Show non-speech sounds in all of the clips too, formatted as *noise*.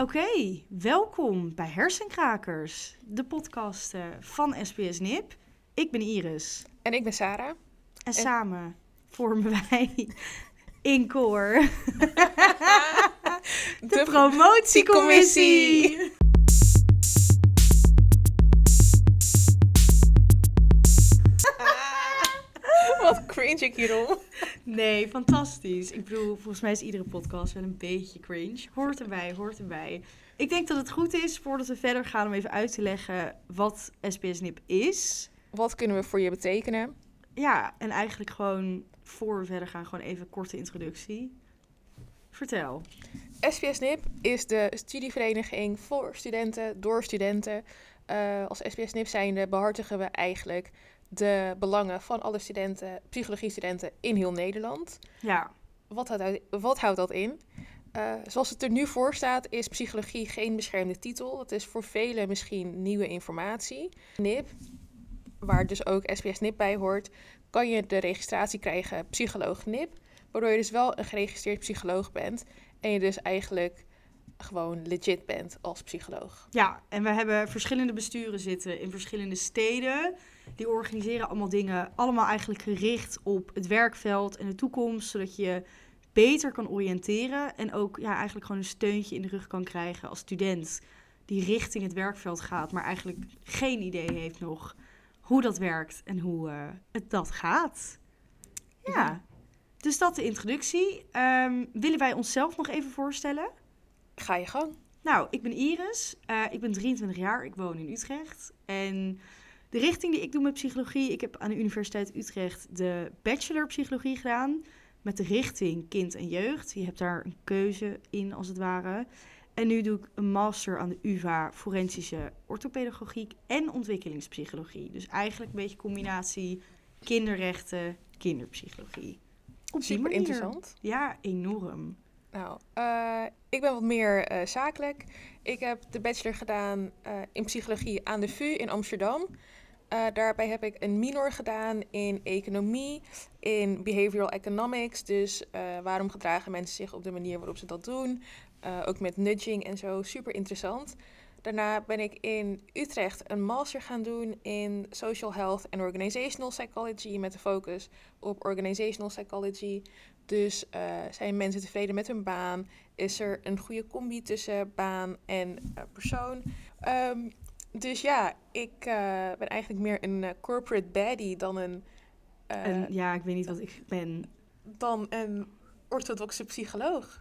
Oké, welkom bij Hersenkrakers, de podcast eh, van SBS NIP. Ik ben Iris En ik ben Sarah. en samen vormen *laughs* wij in koor *laughs* de, promotiecommissie. *laughs* Wat cringe ik hierom. Nee, fantastisch. Ik bedoel, volgens mij is iedere podcast wel een beetje cringe. Hoort erbij, hoort erbij. Ik denk dat het goed is, voordat we verder gaan, om even uit te leggen wat SBS NIP is. Wat kunnen we voor je betekenen? Ja, en eigenlijk gewoon, voor we verder gaan, gewoon even een korte introductie. Vertel. SPS NIP is de studievereniging voor studenten, door studenten. Eh, als SPS NIP zijnde behartigen we eigenlijk de belangen van alle studenten, psychologiestudenten in heel Nederland. Ja, Wat houdt, wat houdt dat in? Eh, zoals het er nu voor staat, is psychologie geen beschermde titel. Dat is voor velen misschien nieuwe informatie. NIP, waar dus ook SPS NIP bij hoort, kan je de registratie krijgen psycholoog NIP. Waardoor je dus wel een geregistreerd psycholoog bent. En je dus eigenlijk gewoon legit bent als psycholoog. Ja, en we hebben verschillende besturen zitten in verschillende steden. Die organiseren allemaal dingen, allemaal eigenlijk gericht op het werkveld en de toekomst, zodat je beter kan oriënteren en ook ja, eigenlijk gewoon een steuntje in de rug kan krijgen als student die richting het werkveld gaat, maar eigenlijk geen idee heeft nog hoe dat werkt en hoe eh, het dat gaat. Ja, dus dat de introductie. Ehm, willen wij onszelf nog even voorstellen? Ga je gang. Nou, ik ben Iris. Eh, ik ben 23 jaar. Ik woon in Utrecht. En de richting die ik doe met psychologie... Ik heb aan de Universiteit Utrecht de bachelor psychologie gedaan. Met de richting kind en jeugd. Je hebt daar een keuze in, als het ware. En nu doe ik een master aan de UvA forensische orthopedagogiek en ontwikkelingspsychologie. Dus eigenlijk een beetje combinatie kinderrechten, kinderpsychologie. Op Super manier. interessant. Ja, enorm. Nou, eh, ik ben wat meer eh, zakelijk. Ik heb de bachelor gedaan eh, in psychologie aan de VU in Amsterdam. Eh, daarbij heb ik een minor gedaan in economie, in behavioral economics. Dus eh, waarom gedragen mensen zich op de manier waarop ze dat doen. Eh, ook met nudging en zo, super interessant. Daarna ben ik in Utrecht een master gaan doen in social health en organizational psychology met de focus op organizational psychology. Dus zijn mensen tevreden met hun baan? Is er een goede combi tussen baan en persoon? Ehm, dus ja, ik eh, ben eigenlijk meer een eh, corporate baddie dan een, eh, en ja, ik weet niet wat ik ben. dan een orthodoxe psycholoog.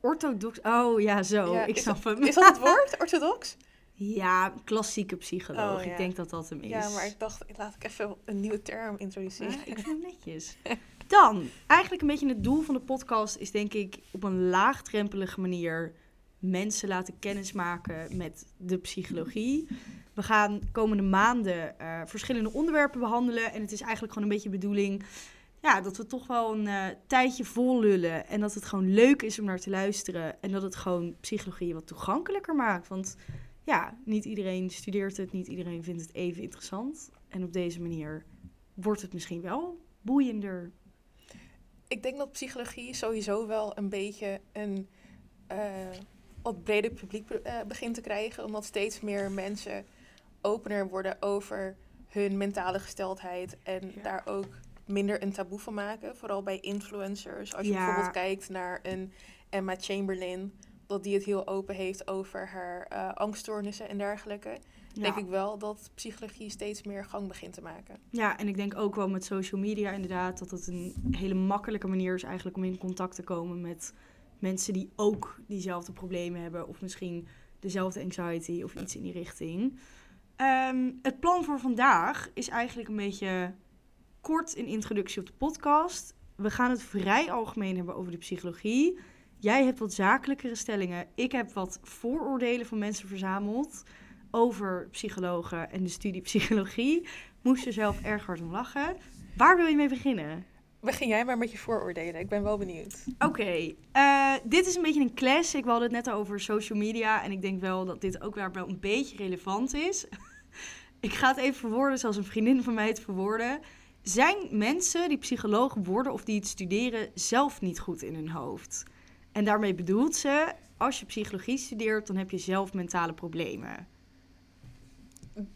Orthodox. Oh ja, zo. Ja, ik snap dat- hem. Is dat het *laughs* woord, orthodox? Ja, klassieke psycholoog. Oh, ja. Ik denk dat dat hem is. Ja, maar ik dacht, laat ik even een nieuwe term introduceren. Ja, ik vind hem netjes. *laughs* Dan, eigenlijk een beetje het doel van de podcast is denk ik op een laagdrempelige manier mensen laten kennismaken met de psychologie. We gaan komende maanden eh, verschillende onderwerpen behandelen. En het is eigenlijk gewoon een beetje de bedoeling ja, dat we toch wel een eh, tijdje vol lullen. En dat het gewoon leuk is om naar te luisteren. En dat het gewoon psychologie wat toegankelijker maakt. Want ja, niet iedereen studeert het, niet iedereen vindt het even interessant. En op deze manier wordt het misschien wel boeiender. Ik denk dat psychologie sowieso wel een beetje een eh, wat breder publiek eh, begint te krijgen. Omdat steeds meer mensen opener worden over hun mentale gesteldheid. En Ja. daar ook minder een taboe van maken. Vooral bij influencers. Als je Ja. bijvoorbeeld kijkt naar een Emma Chamberlain. Dat die het heel open heeft over haar eh, angststoornissen en dergelijke. Ja. Denk ik wel dat psychologie steeds meer gang begint te maken. ja, en ik denk ook wel met social media inderdaad dat het een hele makkelijke manier is eigenlijk om in contact te komen met mensen die ook diezelfde problemen hebben of misschien dezelfde anxiety of iets in die richting. Ehm, het plan voor vandaag is eigenlijk een beetje kort een introductie op de podcast. We gaan het vrij algemeen hebben over de psychologie. Jij hebt wat zakelijkere stellingen. Ik heb wat vooroordelen van mensen verzameld over psychologen en de studie psychologie. Moest er zelf erg hard om lachen. Waar wil je mee beginnen? Begin jij maar met je vooroordelen. Ik ben wel benieuwd. Oké, eh, dit is een beetje een classic. We hadden het net over social media. En ik denk wel dat dit ook weer wel een beetje relevant is. *laughs* ik ga het even verwoorden zoals een vriendin van mij het verwoordde. Zijn mensen die psycholoog worden of die het studeren zelf niet goed in hun hoofd? En daarmee bedoelt ze, als je psychologie studeert, dan heb je zelf mentale problemen.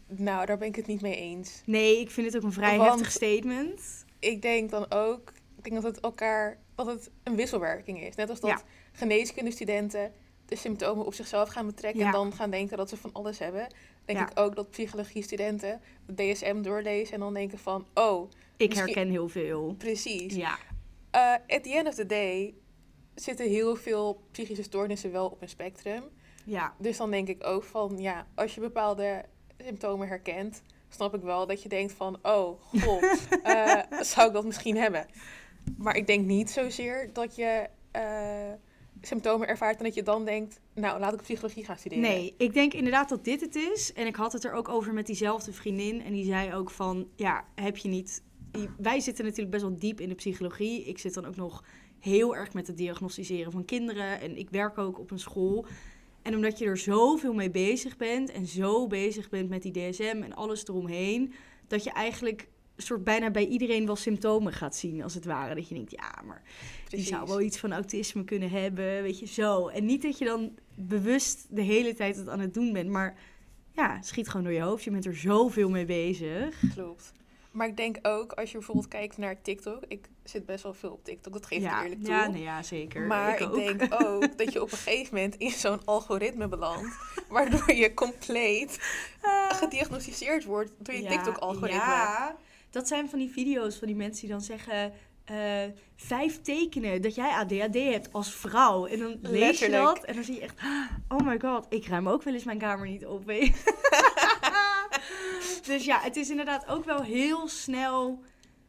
Nou, daar ben ik het niet mee eens. Nee, ik vind het ook een vrij Want- heftig statement. Ik denk dan ook, ik denk dat het elkaar, dat het een wisselwerking is. Net als dat Ja. geneeskundestudenten de symptomen op zichzelf gaan betrekken en dan gaan denken dat ze van alles hebben. Denk Ja. ik ook dat psychologie-studenten de DSM doorlezen en dan denken van, oh, Ik Misschien- herken heel veel. precies. Ja, Eh, at the end of the day zitten heel veel psychische stoornissen wel op een spectrum. ja, Dus dan denk ik ook van, ja, als je bepaalde symptomen herkent, snap ik wel dat je denkt van, oh, goh, *laughs* eh, zou ik dat misschien hebben? Maar ik denk niet zozeer dat je eh, symptomen ervaart en dat je dan denkt, nou, laat ik psychologie gaan studeren. Nee, ik denk inderdaad dat dit het is. En ik had het er ook over met diezelfde vriendin. En die zei ook van, ja, heb je niet... Wij zitten natuurlijk best wel diep in de psychologie. Ik zit dan ook nog heel erg met het diagnosticeren van kinderen. En ik werk ook op een school. En omdat je er zoveel mee bezig bent en zo bezig bent met die DSM en alles eromheen, dat je eigenlijk soort bijna bij iedereen wel symptomen gaat zien, als het ware. Dat je denkt, ja, maar die Precies. zou wel iets van autisme kunnen hebben, weet je, zo. En niet dat je dan bewust de hele tijd het aan het doen bent, maar ja, schiet gewoon door je hoofd. Je bent er zoveel mee bezig. Klopt. Maar ik denk ook, als je bijvoorbeeld kijkt naar TikTok, ik zit best wel veel op TikTok, dat geef ja, ik eerlijk toe. ja, nee, ja, zeker. Maar ik, denk *laughs* ook dat je op een gegeven moment in zo'n algoritme belandt, *laughs* waardoor je compleet gediagnosticeerd wordt door je Ja, TikTok-algoritme. Ja, dat zijn van die video's van die mensen die dan zeggen... eh, vijf tekenen dat jij ADHD hebt als vrouw. En dan lees je dat en dan zie je echt... *gasps* Oh my god, ik ruim ook wel eens mijn kamer niet op. weet. *laughs* dus ja, het is inderdaad ook wel heel snel...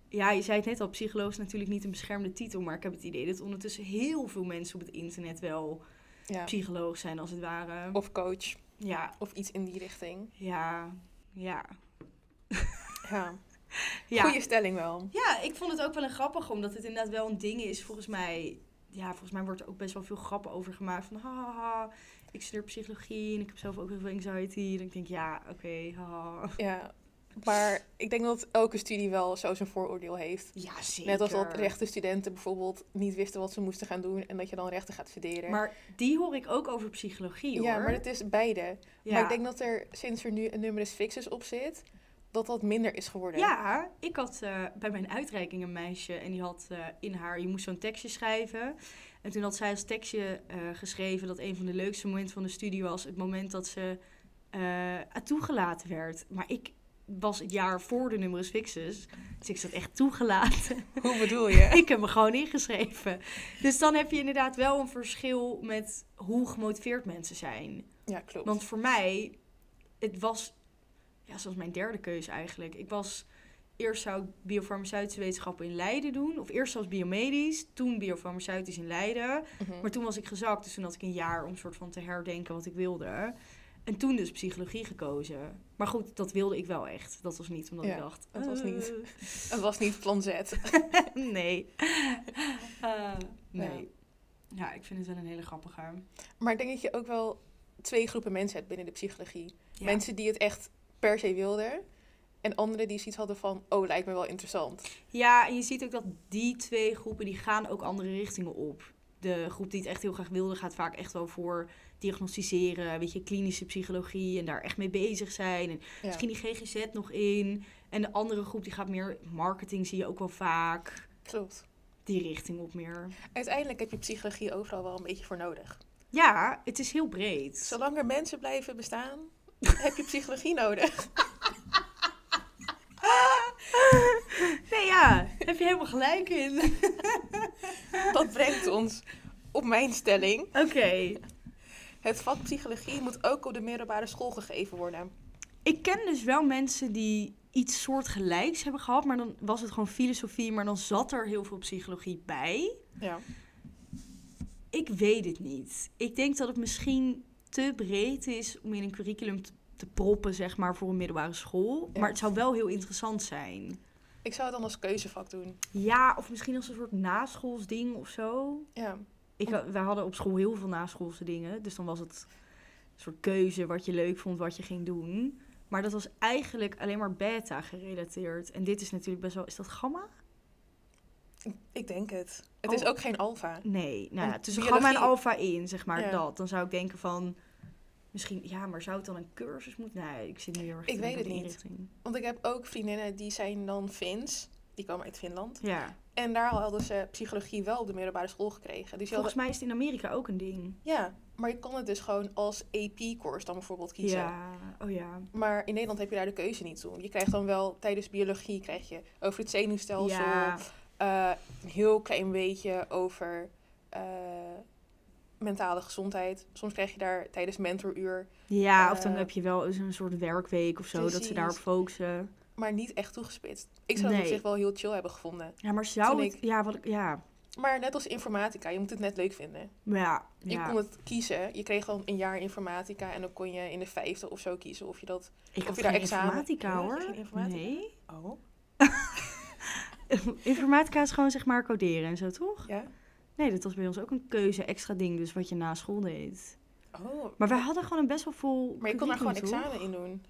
Ja, je zei het net al, psycholoog is natuurlijk niet een beschermde titel. Maar ik heb het idee dat ondertussen heel veel mensen op het internet wel Ja. psycholoog zijn, als het ware. Of coach, Ja, of iets in die richting. ja, ja. Ja. ja. Goeie stelling wel. Ja, ik vond het ook wel een grappig, omdat het inderdaad wel een ding is. Volgens mij, ja, volgens mij wordt er ook best wel veel grappen over gemaakt. Van, haha, ik studeer psychologie en ik heb zelf ook heel veel anxiety. En ik denk, ja, oké, haha. Ja. Maar ik denk dat elke studie wel zo zijn vooroordeel heeft. Ja, zeker. Net als dat rechtenstudenten bijvoorbeeld niet wisten wat ze moesten gaan doen en dat je dan rechten gaat studeren. Maar die hoor ik ook over psychologie, hoor. ja, maar het is beide. ja. Maar ik denk dat er sinds er nu een numerus fixus op zit, dat dat minder is geworden. Ja, ik had eh, bij mijn uitreiking een meisje en die had eh, in haar, je moest zo'n tekstje schrijven. En toen had zij als tekstje eh, geschreven dat een van de leukste momenten van de studie was het moment dat ze toegelaten werd. Maar ik was het jaar voor de numerus fixus, dus ik zat echt toegelaten. *laughs* Hoe bedoel je? *laughs* ik heb me gewoon ingeschreven. Dus dan heb je inderdaad wel een verschil met hoe gemotiveerd mensen zijn. ja, klopt. Want voor mij, het was, ja, zoals mijn derde keuze eigenlijk. Ik was, eerst zou ik biofarmaceutische wetenschappen in Leiden doen. Of eerst zelfs biomedisch, toen biofarmaceutisch in Leiden. Mhm. Maar toen was ik gezakt, dus toen had ik een jaar om soort van te herdenken wat ik wilde. En toen dus psychologie gekozen. Maar goed, dat wilde ik wel echt. Dat was niet omdat Ja, ik dacht... dat was niet. eh, Het was niet plan Z. *laughs* nee. *laughs* Eh, nee. Ja. ik vind het wel een hele grappige. Maar ik denk dat je ook wel twee groepen mensen hebt binnen de psychologie. Ja. Mensen die het echt per se wilden. En anderen die zoiets hadden van, oh, lijkt me wel interessant. Ja, en je ziet ook dat die twee groepen die gaan ook andere richtingen op. De groep die het echt heel graag wilde, gaat vaak echt wel voor diagnosticeren, weet je, klinische psychologie en daar echt mee bezig zijn. En Ja. misschien die GGZ nog in. En de andere groep die gaat meer marketing, zie je ook wel vaak. Klopt. Die richting op meer. Uiteindelijk heb je psychologie overal wel een beetje voor nodig. Ja, het is heel breed. Zolang er mensen blijven bestaan, *laughs* heb je psychologie nodig. *laughs* Nee, ja, heb je helemaal gelijk in. *laughs* Dat brengt ons op mijn stelling. Oké. Het vak psychologie moet ook op de middelbare school gegeven worden. Ik ken dus wel mensen die iets soortgelijks hebben gehad, maar dan was het gewoon filosofie, maar dan zat er heel veel psychologie bij. Ja. Ik weet het niet. Ik denk dat het misschien te breed is om in een curriculum te, proppen, zeg maar, voor een middelbare school. Ja. Maar het zou wel heel interessant zijn. Ik zou het dan als keuzevak doen. Ja, of misschien als een soort naschoolsding of zo. Ja. Ik, wij hadden op school heel veel naschoolse dingen. Dus dan was het een soort keuze wat je leuk vond, wat je ging doen. Maar dat was eigenlijk alleen maar beta gerelateerd. En dit is natuurlijk best wel... Is dat gamma? Ik denk het. Het Oh. is ook geen alfa. Nee, nou ja, tussen gamma en biologie- alfa in, zeg maar, Ja. dat. Dan zou ik denken van... Misschien, ja, maar zou het dan een cursus moeten? Nee, ik zit nu heel erg Ik weet het niet. inrichting. Want ik heb ook vriendinnen die zijn dan Fins. Die komen uit Finland. Ja, En daar hadden ze psychologie wel op de middelbare school gekregen. Dus volgens mij is het in Amerika ook een ding. ja, maar je kon het dus gewoon als AP-course dan bijvoorbeeld kiezen. Ja, oh ja. Maar in Nederland heb je daar de keuze niet toe. Je krijgt dan wel tijdens biologie krijg je over het zenuwstelsel, Ja, eh, een heel klein beetje over eh, mentale gezondheid. Soms krijg je daar tijdens mentoruur, ja, of dan Eh, heb je wel eens een soort werkweek of zo, dat ze daarop focussen. maar niet echt toegespitst. Ik zou het op zich wel heel chill hebben gevonden. Ja, maar zou het... ik- Ja, wat ik... Ja, Maar net als informatica, je moet het net leuk vinden. maar ja. Je ja. kon het kiezen. Je kreeg dan een jaar informatica en dan kon je in de vijfde of zo kiezen of je dat... Ik of had je daar examen- informatica, Ja, hoor. informatica? Nee. Oh. *laughs* informatica is gewoon zeg maar coderen en zo, toch? Ja? Nee, dat was bij ons ook een keuze, extra ding, dus wat je na school deed. Oh. Maar wij hadden gewoon een best wel vol Maar je kon daar gewoon toch? examen in doen.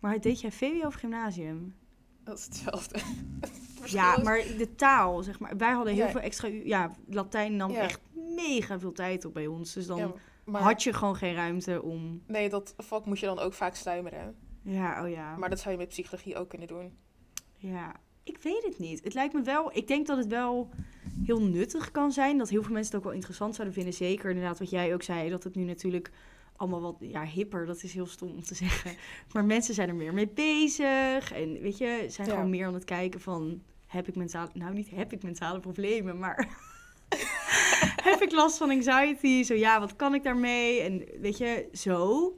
Maar deed jij VWO of gymnasium? Dat is hetzelfde. *laughs* Het Ja, is- maar de taal, zeg maar. Wij hadden heel Ja. veel extra... Ja, Latijn nam Ja. echt mega veel tijd op bij ons. Dus dan Ja, maar had je gewoon geen ruimte om... nee, dat vak moest je dan ook vaak sluimeren. Ja, oh ja. Maar dat zou je met psychologie ook kunnen doen. Ja, ik weet het niet. Het lijkt me wel... Ik denk dat het wel heel nuttig kan zijn. Dat heel veel mensen het ook wel interessant zouden vinden. Zeker inderdaad wat jij ook zei. Dat het nu natuurlijk allemaal wat ja, hipper. Dat is heel stom om te *laughs* zeggen. Maar mensen zijn er meer mee bezig. En weet je, zijn Ja. gewoon meer aan het kijken van... Heb ik mentale... Nou, niet heb ik mentale problemen, maar... *laughs* heb ik last van anxiety? Zo ja, wat kan ik daarmee? En weet je, zo...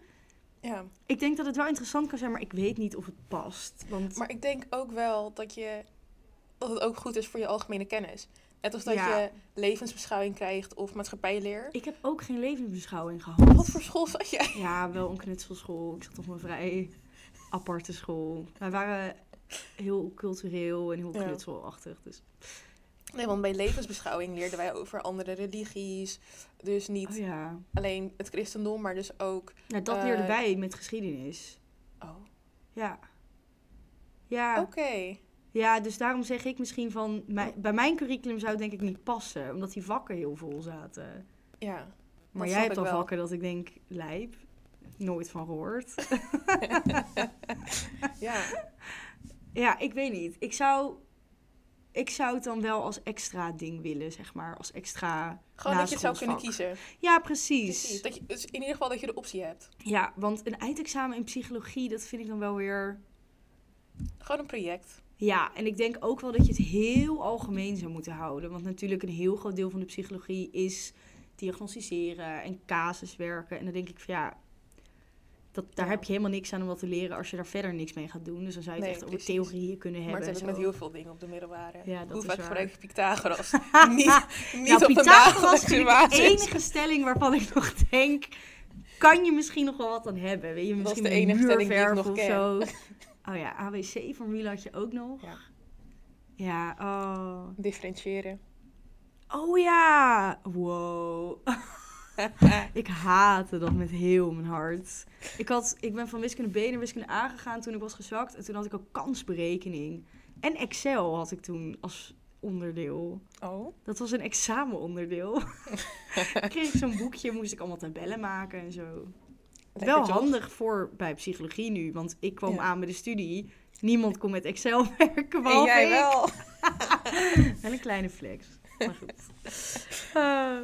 Ja, Ik denk dat het wel interessant kan zijn, maar ik weet niet of het past. Want maar ik denk ook wel dat, je, dat het ook goed is voor je algemene kennis. Net als dat Ja. je levensbeschouwing krijgt of maatschappijleer. ik heb ook geen levensbeschouwing gehad. Wat voor school zat jij? Ja, wel een knutselschool. Ik zat op een vrij aparte school. Wij waren heel cultureel en heel knutselachtig. Dus. Nee, want bij levensbeschouwing leerden wij over andere religies. Dus niet Oh ja. alleen het christendom, maar dus ook... Nou, dat Eh, leerden wij met geschiedenis. Oh, Ja. Ja. oké. ja, dus daarom zeg ik misschien van... Mijn, bij mijn curriculum zou het denk ik niet passen. Omdat die vakken heel vol zaten. Ja. Maar jij hebt al vakken dat ik denk, lijp. Nooit van gehoord. *laughs* Ja. Ja, ik weet niet. Ik zou, ik zou het dan wel als extra ding willen, zeg maar. Als extra Gewoon dat je het zou kunnen kiezen. Ja, precies. Precies. Dat je, dus in ieder geval dat je de optie hebt. Ja, want een eindexamen in psychologie, dat vind ik dan wel weer... Gewoon een project. Ja, en ik denk ook wel dat je het heel algemeen zou moeten houden. Want natuurlijk een heel groot deel van de psychologie is diagnosticeren en casuswerken. En dan denk ik van ja, dat, daar Ja. heb je helemaal niks aan om wat te leren als je daar verder niks mee gaat doen. Dus dan zou je het Nee, echt over theorieën kunnen Maar hebben. dat heb ik met heel veel dingen op de middelbare. Ja, dat Hoe is vaak gebruik Pythagoras? *laughs* niet niet nou, op Pythagoras ik de enige stelling waarvan ik nog denk... kan je misschien nog wel wat aan hebben? Weet je, Dat is misschien de enige stelling die ik nog ken. zo. *laughs* Oh ja, ABC-formule had je ook nog. Ja. Ja, oh... Differentiëren. Oh ja! Wow. *laughs* *laughs* ik haatte dat met heel mijn hart. Ik, had, ik ben van wiskunde B naar wiskunde A gegaan toen ik was gezakt. En toen had ik ook kansberekening. En Excel had ik toen als onderdeel. Oh. Dat was een examenonderdeel. *laughs* kreeg ik zo'n boekje, moest ik allemaal tabellen maken en zo. Lekker Wel handig voor bij psychologie nu, want ik kwam Ja. aan bij de studie. Niemand kon met Excel *laughs* werken, En jij ik. wel. Wel een kleine flex. Maar goed. Eh,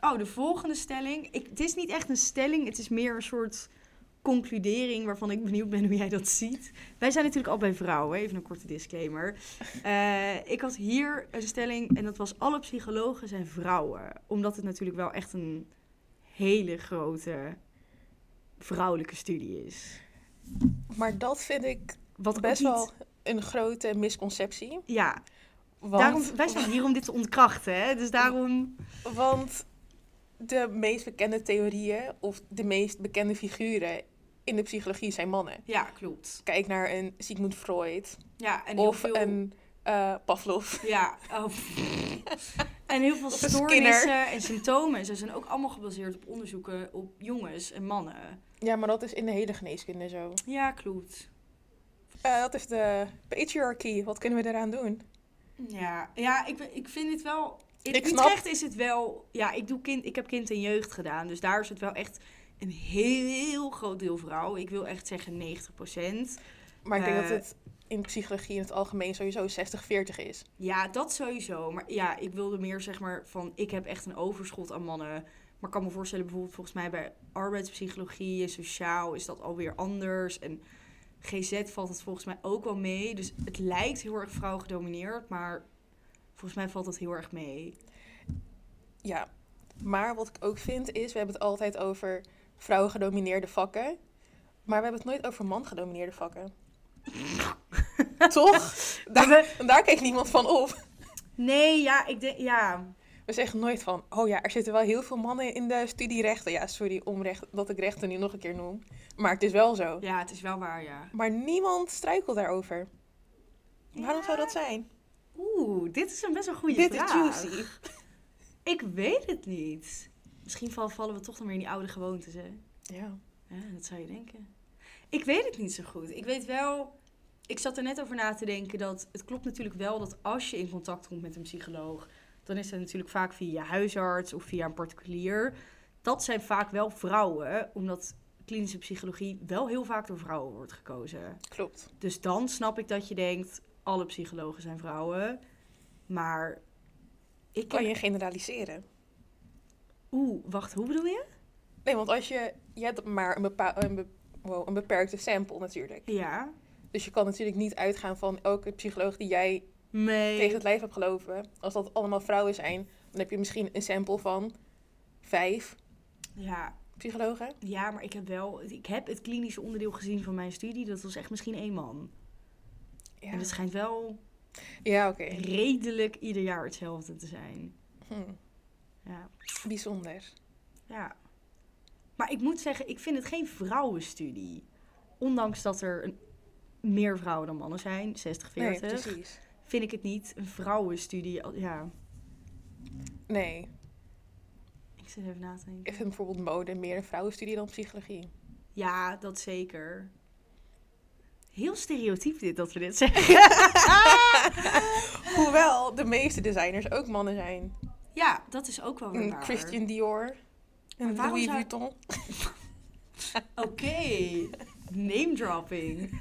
oh, de volgende stelling. Ik, het is niet echt een stelling, het is meer een soort concludering waarvan ik benieuwd ben hoe jij dat ziet. Wij zijn natuurlijk al bij vrouwen, even een korte disclaimer. *laughs* Eh, ik had hier een stelling en dat was alle psychologen zijn vrouwen. Omdat het natuurlijk wel echt een hele grote vrouwelijke studie is. Maar dat vind ik Wat best niet- wel een grote misconceptie. Ja, Want, daarom, wij zijn hier om dit te ontkrachten, hè? Dus daarom... want de meest bekende theorieën of de meest bekende figuren in de psychologie zijn mannen. Ja, klopt. Kijk naar een Sigmund Freud Ja, en heel of veel... een eh, Pavlov. Ja, oh. *laughs* en heel veel stoornissen en symptomen. Ze zijn ook allemaal gebaseerd op onderzoeken op jongens en mannen. Ja, maar dat is in de hele geneeskunde zo. Ja, klopt. Eh, dat is de patriarchy. Wat kunnen we eraan doen? Ja, ja ik, ik vind het wel... In Ik snap- Utrecht is het wel... Ja, ik, doe kind, ik heb kind en jeugd gedaan. Dus daar is het wel echt een heel groot deel vrouw. Ik wil echt zeggen 90% Maar ik denk Eh, dat het in psychologie in het algemeen sowieso 60-40 is. Ja, dat sowieso. Maar ja, ik wilde meer zeg maar van... Ik heb echt een overschot aan mannen. Maar ik kan me voorstellen bijvoorbeeld volgens mij bij arbeidspsychologie en sociaal is dat alweer anders. En GZ valt het volgens mij ook wel mee. Dus het lijkt heel erg vrouw gedomineerd. Maar volgens mij valt dat heel erg mee. Ja, maar wat ik ook vind is, we hebben het altijd over vrouwen-gedomineerde vakken. Maar we hebben het nooit over man-gedomineerde vakken. *laughs* Toch? Daar, daar kijkt niemand van op. Nee, ja, ik denk... Ja, We zeggen nooit van, oh ja, er zitten wel heel veel mannen in de studie rechten. Ja, sorry om recht, dat ik rechten nu nog een keer noem. Maar het is wel zo. ja, het is wel waar, ja. Maar niemand struikelt daarover. Waarom zou dat zijn? Oeh, dit is een best wel goede Dit vraag. is juicy. *laughs* Ik weet het niet. Misschien val- vallen we toch dan weer in die oude gewoontes, hè? Ja. Ja, dat zou je denken. Ik weet het niet zo goed. Ik weet wel... Ik zat er net over na te denken dat... Het klopt natuurlijk wel dat als je in contact komt met een psycholoog... Dan is dat natuurlijk vaak via je huisarts of via een particulier. Dat zijn vaak wel vrouwen, omdat klinische psychologie wel heel vaak door vrouwen wordt gekozen. Klopt. Dus dan snap ik dat je denkt, alle psychologen zijn vrouwen. Maar ik Kan heb- je generaliseren? Oeh, wacht, hoe bedoel je? Nee, want als je... Je hebt maar een, bepa- een, be- wow, een beperkte sample natuurlijk. Ja. Dus je kan natuurlijk niet uitgaan van elke psycholoog die jij Nee. tegen het lijf hebt gelopen. Als dat allemaal vrouwen zijn, dan heb je misschien een sample van vijf Ja. psychologen. ja, maar ik heb wel... Ik heb het klinische onderdeel gezien van mijn studie. Dat was echt misschien één man. Ja, En het schijnt wel ja oké. redelijk ieder jaar hetzelfde te zijn. Hm, Ja. bijzonder. ja. Maar ik moet zeggen, ik vind het geen vrouwenstudie. Ondanks dat er een, meer vrouwen dan mannen zijn, 60, 40. Nee, precies. vind ik het niet een vrouwenstudie. Ja, Nee, ik zit even na te denken. ik vind bijvoorbeeld mode meer een vrouwenstudie dan psychologie. Ja, dat zeker. Heel stereotyp dit dat we dit *laughs* zeggen. *laughs* Hoewel de meeste designers ook mannen zijn. ja, dat is ook wel weer waar. Christian Dior, waarom Louis zou- Vuitton. *laughs* Oké, name dropping.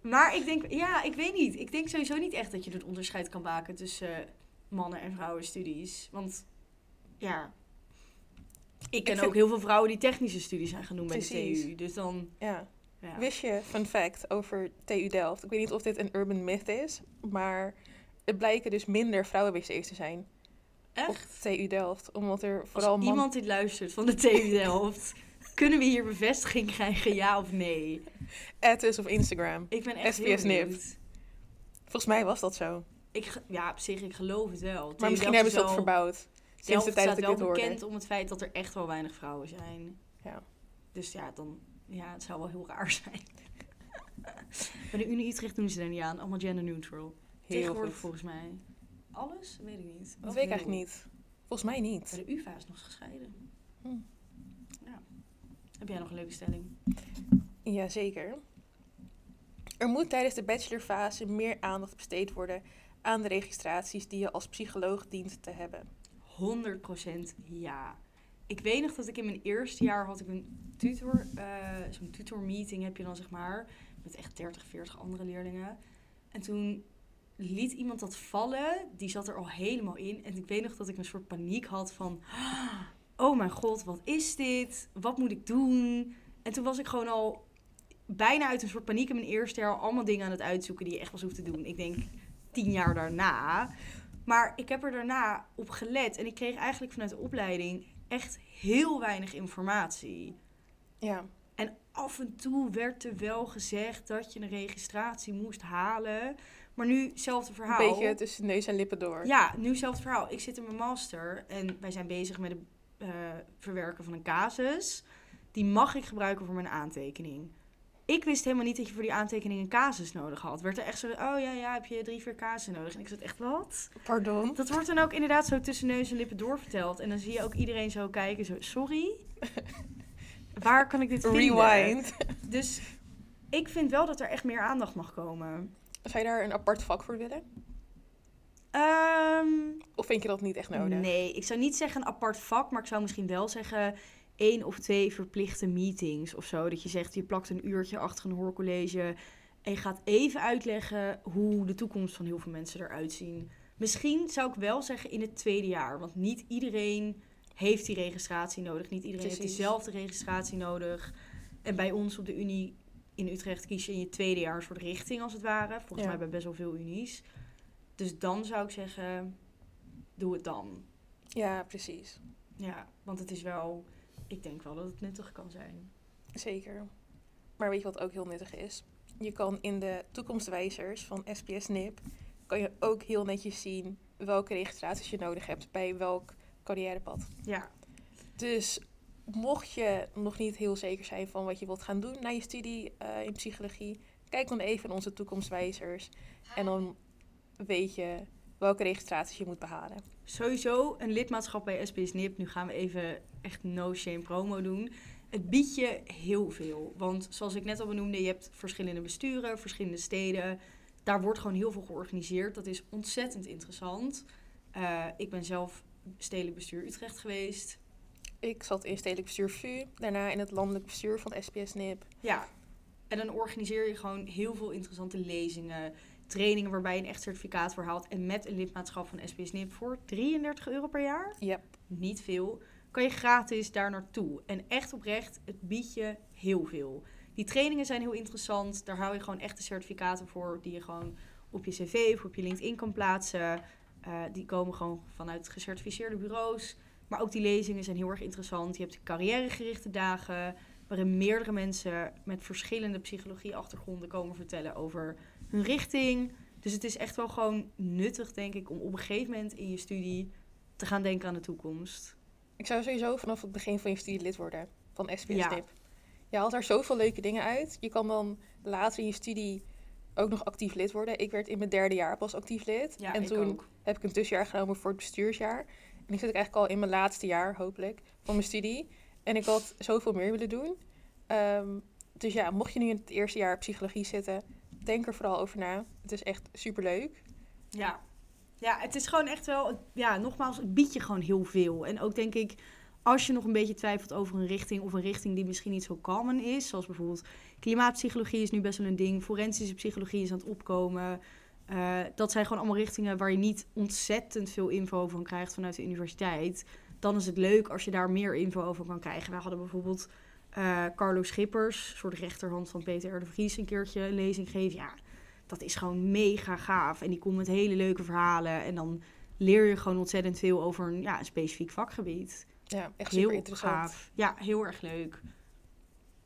Maar ik denk, ja, ik weet niet. Ik denk sowieso niet echt dat je het onderscheid kan maken tussen eh, mannen- en vrouwenstudies. Want, ja... Ik ken ook heel veel vrouwen die technische studies zijn doen bij de TU. Dus dan, Ja. Ja. Wist je, fun fact, over TU Delft. Ik weet niet of dit een urban myth is, maar het blijken dus minder vrouwen-wc's te zijn op Echt? TU Delft. Omdat er Als vooral man... iemand dit luistert van de TU *laughs* Delft, kunnen we hier bevestiging krijgen, ja of nee? Add us op Instagram. Ik ben echt SPS heel Nip. benieuwd. Volgens mij was dat zo. Ik, ja, op zich, ik geloof het wel. Maar TU misschien hebben ze dat wel- verbouwd. Sinds Delft de tijd dat staat ik wel dit bekend hoorde. om het feit dat er echt wel weinig vrouwen zijn. Ja. Dus ja, dan, ja, het zou wel heel raar zijn. Bij de Unie Utrecht doen ze er niet aan. Allemaal gender neutral. Heel Tegenwoordig goed. volgens mij. Alles? Weet ik niet. Dat Of weet ik eigenlijk niet. Volgens mij Bij niet. de UvA is nog gescheiden. Hm. Ja. Heb jij nog een leuke stelling? Jazeker. Er moet tijdens de bachelorfase meer aandacht besteed worden aan de registraties die je als psycholoog dient te hebben. 100% ja. Ik weet nog dat ik in mijn eerste jaar had ik een tutor, eh, zo'n tutormeeting heb je dan zeg maar, met echt 30, 40 andere leerlingen. En toen liet iemand dat vallen, die zat er al helemaal in. En ik weet nog dat ik een soort paniek had van, oh mijn god, wat is dit? Wat moet ik doen? En toen was ik gewoon al bijna uit een soort paniek in mijn eerste jaar allemaal dingen aan het uitzoeken die je echt was hoeft te doen. Ik denk tien jaar daarna. Maar ik heb er daarna op gelet en ik kreeg eigenlijk vanuit de opleiding echt heel weinig informatie. Ja, En af en toe werd er wel gezegd dat je een registratie moest halen. Maar nu hetzelfde een verhaal. beetje tussen neus en lippen door. Ja, nu hetzelfde verhaal. Ik zit in mijn master en wij zijn bezig met het eh, verwerken van een casus. Die mag ik gebruiken voor mijn aantekening. Ik wist helemaal niet dat je voor die aantekening een casus nodig had. Werd er echt zo, oh ja, ja, heb je drie, vier casussen nodig? En ik zat echt, wat? Pardon? Dat wordt dan ook inderdaad zo tussen neus en lippen doorverteld. En dan zie je ook iedereen zo kijken, zo, sorry? *laughs* Waar kan ik dit vinden? Rewind. Dus ik vind wel dat er echt meer aandacht mag komen. Zou je daar een apart vak voor willen? Ehm, Of vind je dat niet echt nodig? Nee, ik zou niet zeggen een apart vak, maar ik zou misschien wel zeggen één of twee verplichte meetings of zo. Dat je zegt, je plakt een uurtje achter een hoorcollege en je gaat even uitleggen hoe de toekomst van heel veel mensen eruit zien. Misschien zou ik wel zeggen in het tweede jaar, want niet iedereen heeft die registratie nodig. Niet iedereen heeft Precies. dezelfde registratie nodig. En bij ons op de Unie in Utrecht kies je in je tweede jaar een soort richting als het ware. Volgens Ja. mij bij best wel veel unies. Dus dan zou ik zeggen, doe het dan. Ja, precies. Ja, want het is wel, ik denk wel dat het nuttig kan zijn. Zeker. Maar weet je wat ook heel nuttig is? Je kan in de toekomstwijzers van SPS NIP kan je ook heel netjes zien welke registraties je nodig hebt bij welk carrièrepad. Ja, Dus mocht je nog niet heel zeker zijn van wat je wilt gaan doen na je studie eh, in psychologie, kijk dan even in onze toekomstwijzers en dan weet je welke registraties je moet behalen. Sowieso een lidmaatschap bij SBS NIP. Nu gaan we even echt no shame promo doen. Het biedt je heel veel. Want zoals ik net al benoemde, je hebt verschillende besturen, verschillende steden. Daar wordt gewoon heel veel georganiseerd. Dat is ontzettend interessant. Eh, ik ben zelf stedelijk bestuur Utrecht geweest. Ik zat in stedelijk bestuur VU, daarna in het landelijk bestuur van SPS NIP. Ja, en dan organiseer je gewoon heel veel interessante lezingen, trainingen waarbij je een echt certificaat voor haalt. En met een lidmaatschap van SBS NIP voor 33 euro per jaar, Ja, niet veel, kan je gratis daar naartoe. En echt oprecht, het biedt je heel veel. Die trainingen zijn heel interessant. Daar hou je gewoon echte certificaten voor die je gewoon op je cv of op je LinkedIn kan plaatsen. Eh, die komen gewoon vanuit gecertificeerde bureaus. Maar ook die lezingen zijn heel erg interessant. Je hebt carrièregerichte dagen, waarin meerdere mensen met verschillende psychologie-achtergronden komen vertellen over hun richting. Dus het is echt wel gewoon nuttig, denk ik, om op een gegeven moment in je studie te gaan denken aan de toekomst. ik zou sowieso vanaf het begin van je studie lid worden van SPS Ja. NIP. Je haalt daar zoveel leuke dingen uit. Je kan dan later in je studie ook nog actief lid worden. Ik werd in mijn derde jaar pas actief lid. Ja, en ik toen ook. heb ik een tussenjaar genomen voor het bestuursjaar. En nu zit ik eigenlijk al in mijn laatste jaar, hopelijk, van mijn studie. En ik had zoveel meer willen doen. Ehm, dus ja, mocht je nu in het eerste jaar psychologie zitten, denk er vooral over na. Het is echt superleuk. Ja. ja, het is gewoon echt wel, ja, nogmaals, het biedt je gewoon heel veel. En ook denk ik, als je nog een beetje twijfelt over een richting of een richting die misschien niet zo common is, zoals bijvoorbeeld klimaatpsychologie is nu best wel een ding, forensische psychologie is aan het opkomen. Eh, dat zijn gewoon allemaal richtingen waar je niet ontzettend veel info kan krijgt vanuit de universiteit. Dan is het leuk als je daar meer info over kan krijgen. Wij hadden bijvoorbeeld eh, Carlo Schippers, soort rechterhand van Peter R. de Vries, een keertje een lezing gegeven. Ja, dat is gewoon mega gaaf. En die komt met hele leuke verhalen. En dan leer je gewoon ontzettend veel over een, ja, een specifiek vakgebied. Ja, echt super heel interessant. gaaf. Ja, heel erg leuk.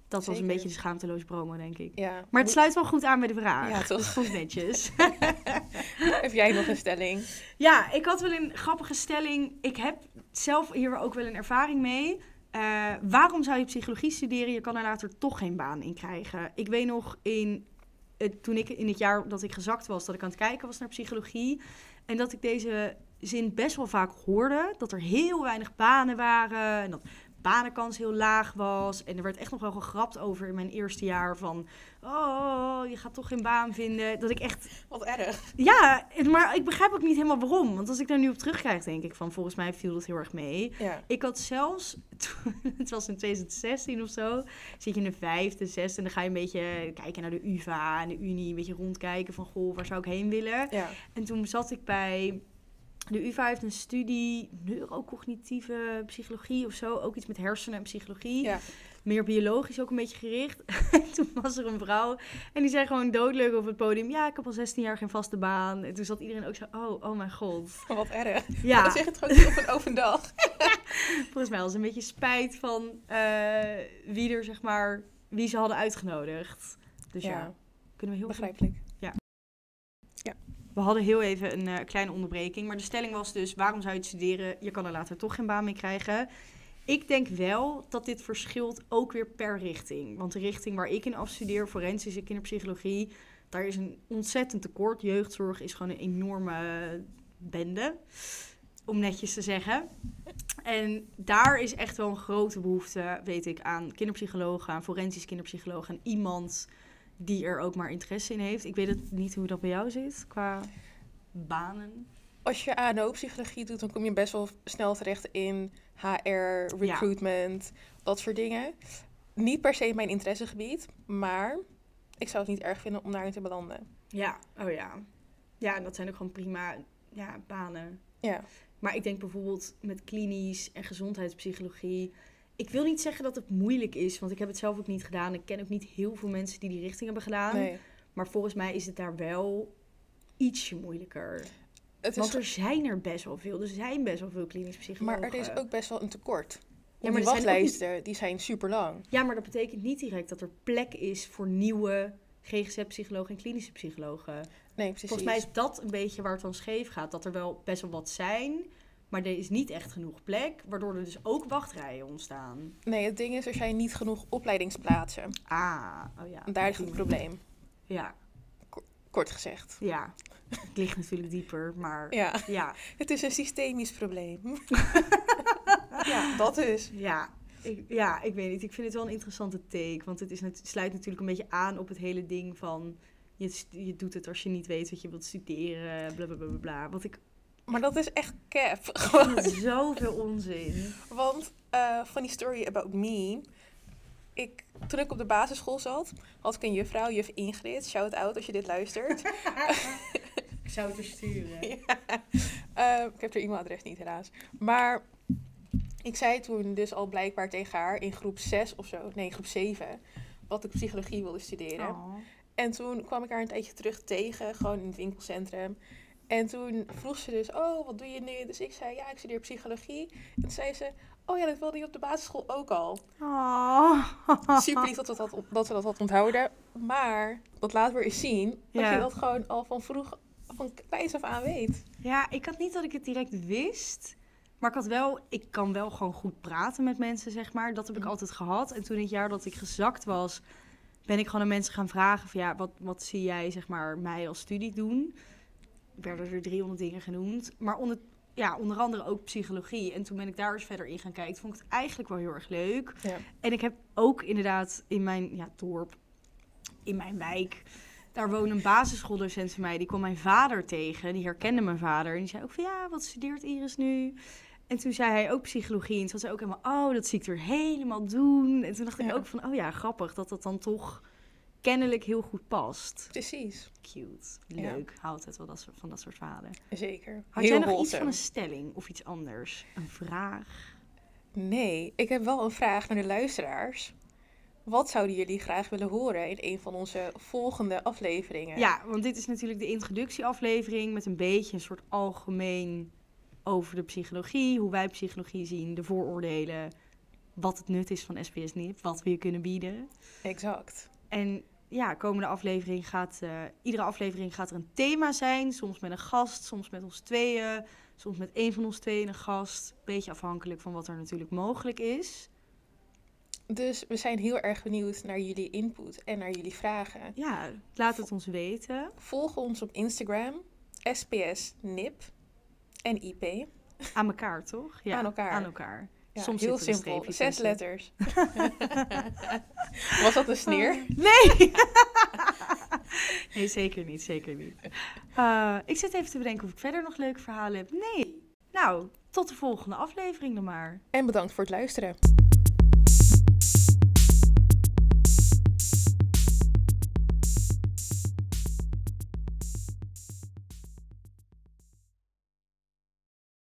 Dat was een beetje de schaamteloze promo, denk ik. Ja. Maar het sluit wel goed aan bij de vraag. Ja, toch? Ik netjes. *laughs* *laughs* Heb jij nog een stelling? Ja, ik had wel een grappige stelling. Ik heb zelf hier ook wel een ervaring mee. Eh, waarom zou je psychologie studeren? Je kan er later toch geen baan in krijgen. Ik weet nog in, het- toen ik in het jaar dat ik gezakt was, dat ik aan het kijken was naar psychologie. En dat ik deze zin best wel vaak hoorde. Dat er heel weinig banen waren. En dat banenkans heel laag was. En er werd echt nog wel gegrapt over in mijn eerste jaar van... Oh, je gaat toch geen baan vinden. Dat ik echt Wat erg. ja, maar ik begrijp ook niet helemaal waarom. Want als ik daar nu op terugkijk, denk ik van volgens mij viel dat heel erg mee. Ja. Ik had zelfs, *laughs* het was in 2016 of zo, zit je in de vijfde, zesde en dan ga je een beetje kijken naar de UvA en de Unie, een beetje rondkijken van goh, waar zou ik heen willen? Ja. En toen zat ik bij, de UvA heeft een studie neurocognitieve psychologie of zo, ook iets met hersenen en psychologie Ja. meer biologisch ook een beetje gericht. En *laughs* toen was er een vrouw en die zei gewoon doodleuk op het podium... ja, ik heb al 16 jaar geen vaste baan. En toen zat iedereen ook zo, oh, oh mijn god. *laughs* Wat erg. Ja, Dat zeg het gewoon niet op een open dag. *laughs* volgens mij was het een beetje spijt van eh, wie er, zeg maar, wie ze hadden uitgenodigd. Dus ja, Ja, kunnen we heel begrijpelijk. We hadden heel even een eh, kleine onderbreking. Maar de stelling was dus, waarom zou je het studeren? Je kan er later toch geen baan mee krijgen. Ik denk wel dat dit verschilt ook weer per richting. Want de richting waar ik in afstudeer, forensische kinderpsychologie... daar is een ontzettend tekort. Jeugdzorg is gewoon een enorme bende, om netjes te zeggen. En daar is echt wel een grote behoefte, weet ik, aan kinderpsychologen, aan forensisch kinderpsychologen... en iemand die er ook maar interesse in heeft. Ik weet het niet hoe dat bij jou zit qua banen. als je ANO-psychologie doet, dan kom je best wel snel terecht in HR, recruitment, dat soort dingen. Niet per se mijn interessegebied, maar ik zou het niet erg vinden om daarin te belanden. Ja, oh ja. Ja, en dat zijn ook gewoon prima ja, banen. Ja. Maar ik denk bijvoorbeeld met klinisch en gezondheidspsychologie. Ik wil niet zeggen dat het moeilijk is, want ik heb het zelf ook niet gedaan. Ik ken ook niet heel veel mensen die die richting hebben gedaan. Nee. Maar volgens mij is het daar wel ietsje moeilijker. Het Want is, er zijn er best wel veel. Er zijn best wel veel klinisch psychologen. maar er is ook best wel een tekort. Ja, maar die er zijn niet- wachtlijsten, die zijn super lang. Ja, maar dat betekent niet direct dat er plek is voor nieuwe GGZ-psychologen en klinische psychologen. Nee, precies. Volgens mij is dat een beetje waar het dan scheef gaat. Dat er wel best wel wat zijn, maar er is niet echt genoeg plek. Waardoor er dus ook wachtrijen ontstaan. Nee, het ding is, er zijn niet genoeg opleidingsplaatsen. Ah, oh ja. En daar ligt het probleem, Ja, kort gezegd. ja. Het ligt natuurlijk dieper, maar Ja, ja, het is een systemisch probleem. *laughs* ja, dat is. ja. Ik, ja, ik weet niet. Ik vind het wel een interessante take. Want het is net, sluit natuurlijk een beetje aan op het hele ding van... Je, je doet het als je niet weet wat je wilt studeren, bla bla bla bla, bla. Wat ik Maar dat is echt cap. *laughs* zoveel onzin. Want uh, funny story about me. Ik, toen ik op de basisschool zat, had ik een juffrouw, juf Ingrid. Shout out als je dit luistert. *laughs* Ik zou het versturen. *laughs* Eh, ik heb haar e-mailadres niet helaas. Maar ik zei toen dus al blijkbaar tegen haar in groep 6 of zo, nee groep 7, dat ik psychologie wilde studeren. Oh. En toen kwam ik haar een tijdje terug tegen, gewoon in het winkelcentrum. En toen vroeg ze dus, oh, wat doe je nu? Dus ik zei, ja, ik studeer psychologie. En toen zei ze, oh ja, dat wilde je op de basisschool ook al. Oh. Super lief dat we dat, dat, we dat had onthouden. Maar dat laat weer eens zien dat Ja. je dat gewoon al van vroeg, van kleins af aan weet. Ja, ik had niet dat ik het direct wist. Maar ik had wel, ik kan wel gewoon goed praten met mensen, zeg maar. Dat heb ik Mhm. altijd gehad. En toen het jaar dat ik gezakt was, ben ik gewoon aan mensen gaan vragen van ja, wat, wat zie jij, zeg maar, mij als studie doen? Werden er 300 dingen genoemd. Maar onder, ja, onder andere ook psychologie. En toen ben ik daar eens verder in gaan kijken. Vond ik het eigenlijk wel heel erg leuk. Ja. En ik heb ook inderdaad in mijn ja, dorp, in mijn wijk, daar woonde een basisschooldocent van mij. Die kwam mijn vader tegen. Die herkende mijn vader. En die zei ook van ja, wat studeert Iris nu? En toen zei hij ook psychologie. En toen was hij ook helemaal, oh, dat zie ik er helemaal doen. En toen dacht ik ook van, oh ja, grappig dat dat dan toch kennelijk heel goed past. Precies, Cute, Ja. leuk. Houdt het wel dat soort, van dat soort verhalen. zeker. Had jij nog iets van een stelling of iets anders? Een vraag? Nee, ik heb wel een vraag naar de luisteraars. Wat zouden jullie graag willen horen in een van onze volgende afleveringen? Ja, want dit is natuurlijk de introductieaflevering met een beetje een soort algemeen over de psychologie, hoe wij psychologie zien, de vooroordelen, wat het nut is van SBS NIP, wat we je kunnen bieden. Exact. En ja, komende aflevering gaat, eh, iedere aflevering gaat er een thema zijn, soms met een gast, soms met ons tweeën, soms met één van ons tweeën een gast, beetje afhankelijk van wat er natuurlijk mogelijk is. Dus we zijn heel erg benieuwd naar jullie input en naar jullie vragen. Ja, laat het ons weten. Volg ons op Instagram, SPS NIP en IP. Aan elkaar, toch? Ja, Aan elkaar. Aan elkaar. Ja, Soms heel simpel. Zes letters. *laughs* Was dat een sneer? Nee! nee, zeker niet, zeker niet. Eh, ik zit even te bedenken of ik verder nog leuke verhalen heb. Nee. Nou, tot de volgende aflevering dan maar. En bedankt voor het luisteren.